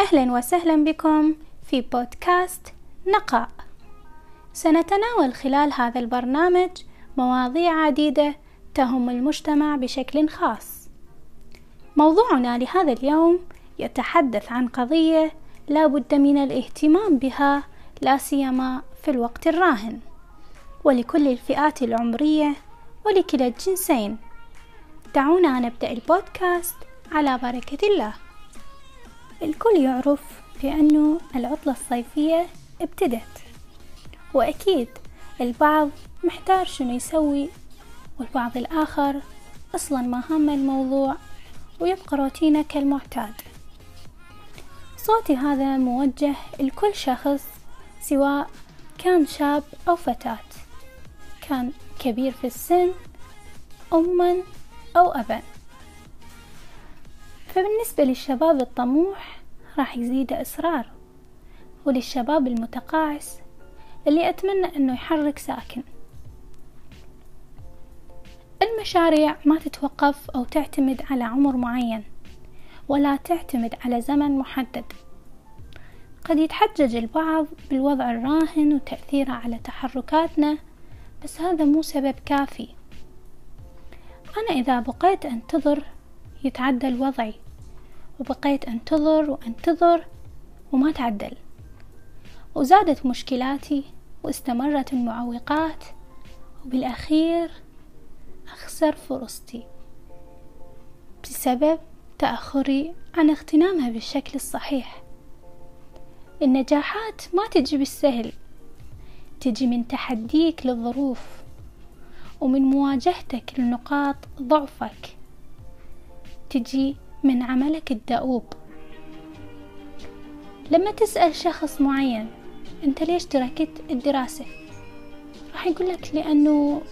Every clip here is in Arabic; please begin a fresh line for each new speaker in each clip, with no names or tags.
أهلا وسهلا بكم في بودكاست نقاء. سنتناول خلال هذا البرنامج مواضيع عديدة تهم المجتمع بشكل خاص. موضوعنا لهذا اليوم يتحدث عن قضية لا بد من الاهتمام بها لا سيما في الوقت الراهن ولكل الفئات العمرية ولكلا الجنسين. دعونا نبدأ البودكاست على بركة الله. الكل يعرف بأنه العطلة الصيفية ابتدت وأكيد البعض محتار شنو يسوي والبعض الآخر أصلا ما هم الموضوع ويبقى روتينه كالمعتاد. صوتي هذا موجه لكل شخص سواء كان شاب أو فتاة كان كبير في السن أما أو أبا. فبالنسبة للشباب الطموح راح يزيد إصرار وللشباب المتقاعس اللي أتمنى أنه يحرك ساكن. المشاريع ما تتوقف أو تعتمد على عمر معين ولا تعتمد على زمن محدد. قد يتحجج البعض بالوضع الراهن وتأثيره على تحركاتنا بس هذا مو سبب كافي. أنا إذا بقيت أنتظر يتعدل وضعي وبقيت أنتظر وأنتظر وما تعدل. وزادت مشكلاتي واستمرت المعوقات وبالأخير أخسر فرصتي بسبب تأخري عن اغتنامها بالشكل الصحيح. النجاحات ما تجي بالسهل تجي من تحديك للظروف ومن مواجهتك لنقاط ضعفك. تجي من عملك الدؤوب لما تسأل شخص معين أنت ليش تركت الدراسة راح يقولك لأنه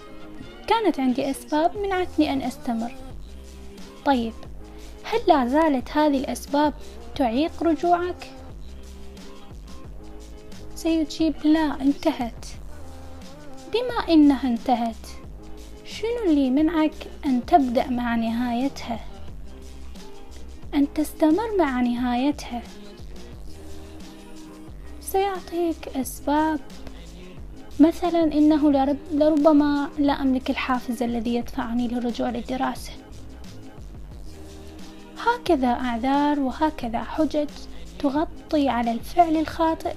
كانت عندي أسباب منعتني أن أستمر طيب هل لا زالت هذه الأسباب تعيق رجوعك؟ سيجيب لا انتهت بما إنها انتهت شنو اللي منعك أن تبدأ مع نهايتها؟ أن تستمر مع نهايتها. سيعطيك أسباب. مثلا إنه لربما لا أملك الحافز الذي يدفعني للرجوع للدراسة. هكذا أعذار وهكذا حجج تغطي على الفعل الخاطئ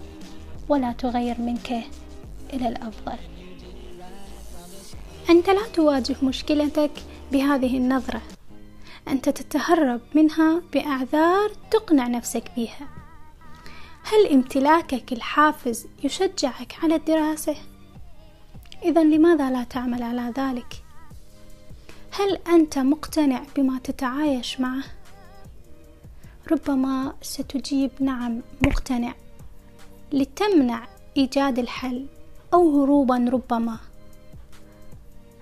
ولا تغير منك إلى الأفضل. أنت لا تواجه مشكلتك بهذه النظرة. أنت تتهرب منها بأعذار تقنع نفسك بها هل امتلاكك الحافز يشجعك على الدراسة؟ إذا لماذا لا تعمل على ذلك؟ هل أنت مقتنع بما تتعايش معه؟ ربما ستجيب نعم مقتنع لتمنع إيجاد الحل أو هروبا ربما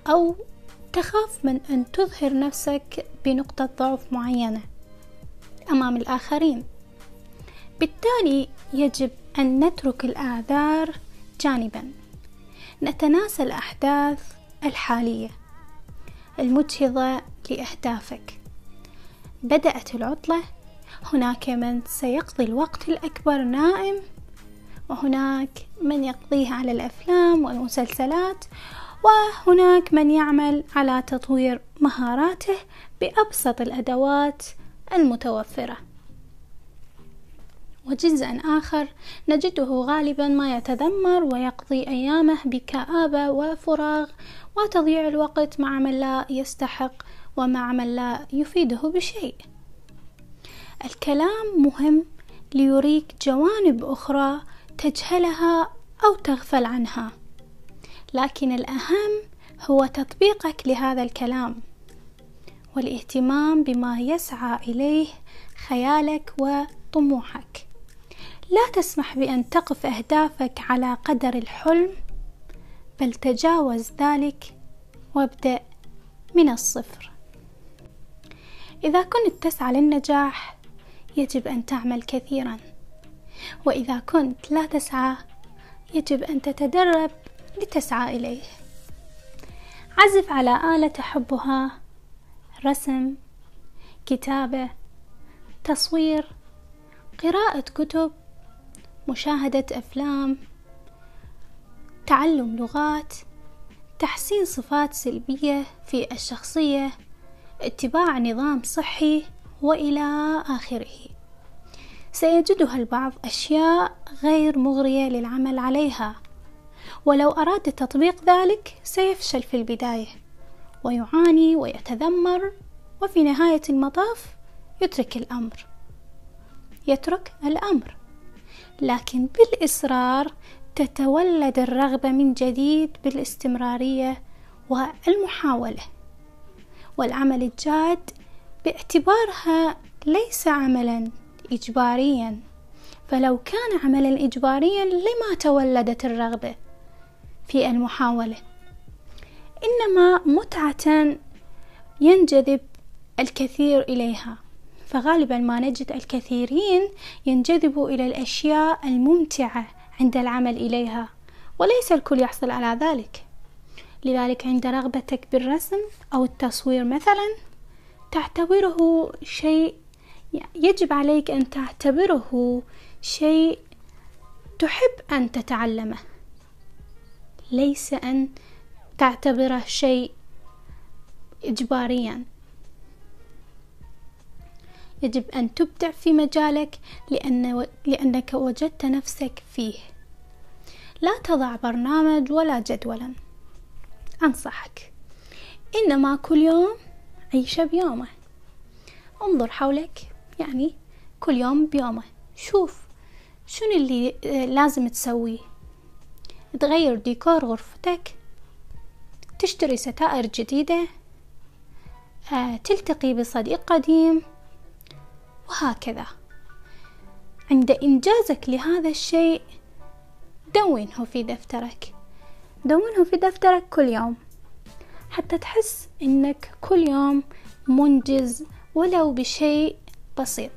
أو تخاف من أن تظهر نفسك بنقطة ضعف معينة أمام الآخرين. بالتالي يجب أن نترك الأعذار جانبا. نتناسى الأحداث الحالية المجهضة لأهدافك. بدأت العطلة. هناك من سيقضي الوقت الأكبر نائم وهناك من يقضيه على الأفلام والمسلسلات وهناك من يعمل على تطوير مهاراته بأبسط الأدوات المتوفرة. وجزءا آخر نجده غالبا ما يتذمر ويقضي أيامه بكآبة وفراغ وتضييع الوقت مع من لا يستحق ومع من لا يفيده بشيء. الكلام مهم ليريك جوانب أخرى تجهلها أو تغفل عنها. لكن الأهم هو تطبيقك لهذا الكلام والاهتمام بما يسعى إليه خيالك وطموحك. لا تسمح بأن تقف أهدافك على قدر الحلم بل تجاوز ذلك وابدأ من الصفر. إذا كنت تسعى للنجاح يجب أن تعمل كثيرا. وإذا كنت لا تسعى يجب أن تتدرب لتسعى إليه. عزف على آلة تحبها رسم كتابة تصوير قراءة كتب مشاهدة أفلام تعلم لغات تحسين صفات سلبية في الشخصية اتباع نظام صحي وإلى آخره. سيجدها البعض أشياء غير مغرية للعمل عليها. ولو أراد تطبيق ذلك سيفشل في البداية ويعاني ويتذمر وفي نهاية المطاف يترك الأمر. يترك الأمر. لكن بالإصرار تتولد الرغبة من جديد بالاستمرارية والمحاولة. والعمل الجاد باعتبارها ليس عملا إجباريا. فلو كان عملا إجباريا لما تولدت الرغبة؟ في المحاولة. إنما متعة ينجذب الكثير إليها. فغالبا ما نجد الكثيرين ينجذبوا إلى الأشياء الممتعة عند العمل إليها وليس الكل يحصل على ذلك. لذلك عند رغبتك بالرسم أو التصوير مثلا تعتبره شيء يجب عليك أن تعتبره شيء تحب أن تتعلمه. ليس أن تعتبره شيء إجباريا. يجب أن تبدع في مجالك لأن لأنك وجدت نفسك فيه. لا تضع برنامج ولا جدولا. أنصحك. إنما كل يوم عيشه بيومه. انظر حولك يعني كل يوم بيومه. شوف شنو اللي آه، لازم تسويه. تغير ديكور غرفتك تشتري ستائر جديدة آه، تلتقي بصديق قديم وهكذا. عند إنجازك لهذا الشيء دونه في دفترك. دونه في دفترك كل يوم. حتى تحس إنك كل يوم منجز ولو بشيء بسيط.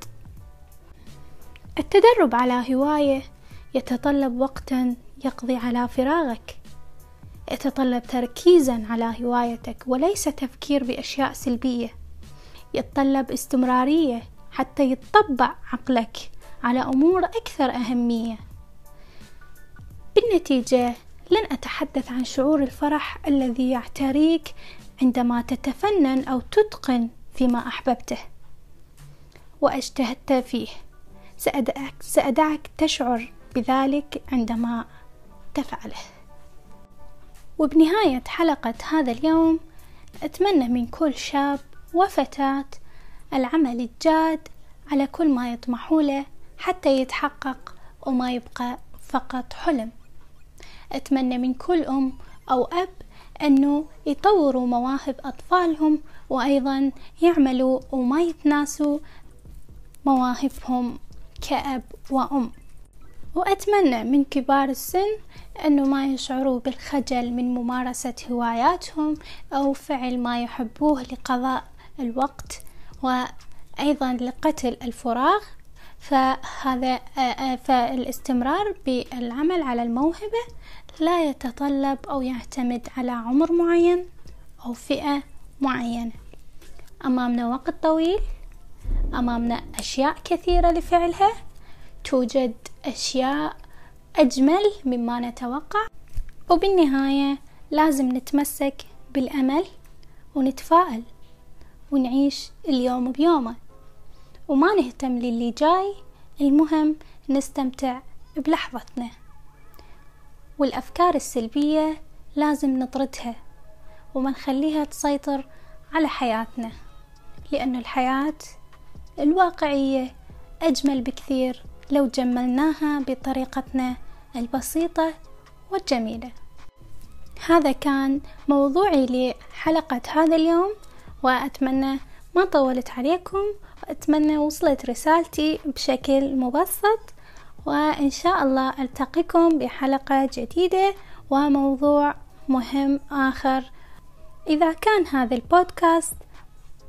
التدرب على هواية يتطلب وقتا يقضي على فراغك. يتطلب تركيزا على هوايتك وليس تفكير بأشياء سلبية. يتطلب استمرارية حتى يتطبع عقلك على أمور أكثر أهمية. بالنتيجة لن أتحدث عن شعور الفرح الذي يعتريك عندما تتفنن أو تتقن فيما أحببته. وأجتهدت فيه. سأدعك, سأدعك تشعر بذلك عندما تفعله. وبنهاية حلقة هذا اليوم أتمنى من كل شاب وفتاة العمل الجاد على كل ما يطمحوا له حتى يتحقق وما يبقى فقط حلم. أتمنى من كل أم أو أب أنه يطوروا مواهب أطفالهم وأيضا يعملوا وما يتناسوا مواهبهم كأب وأم. وأتمنى من كبار السن أنه ما يشعروا بالخجل من ممارسة هواياتهم أو فعل ما يحبوه لقضاء الوقت وأيضا لقتل الفراغ. فهذا فالاستمرار بالعمل على الموهبة لا يتطلب أو يعتمد على عمر معين أو فئة معينة. أمامنا وقت طويل أمامنا أشياء كثيرة لفعلها. توجد أشياء أجمل مما نتوقع. وبالنهاية لازم نتمسك بالأمل ونتفائل ونعيش اليوم بيومه. وما نهتم للي جاي المهم نستمتع بلحظتنا. والأفكار السلبية لازم نطردها وما نخليها تسيطر على حياتنا. لأن الحياة الواقعية أجمل بكثير لو جملناها بطريقتنا البسيطة والجميلة. هذا كان موضوعي لحلقة هذا اليوم وأتمنى ما طولت عليكم وأتمنى وصلت رسالتي بشكل مبسط وإن شاء الله ألتقيكم بحلقة جديدة وموضوع مهم آخر. إذا كان هذا البودكاست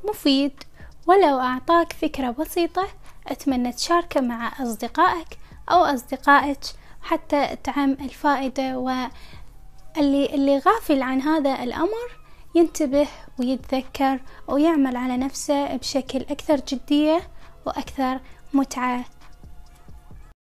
مفيد ولو أعطاك فكرة بسيطة أتمنى تشاركه مع أصدقائك أو أصدقائك حتى تعم الفائدة واللي اللي غافل عن هذا الأمر ينتبه ويتذكر ويعمل على نفسه بشكل أكثر جدية وأكثر متعة.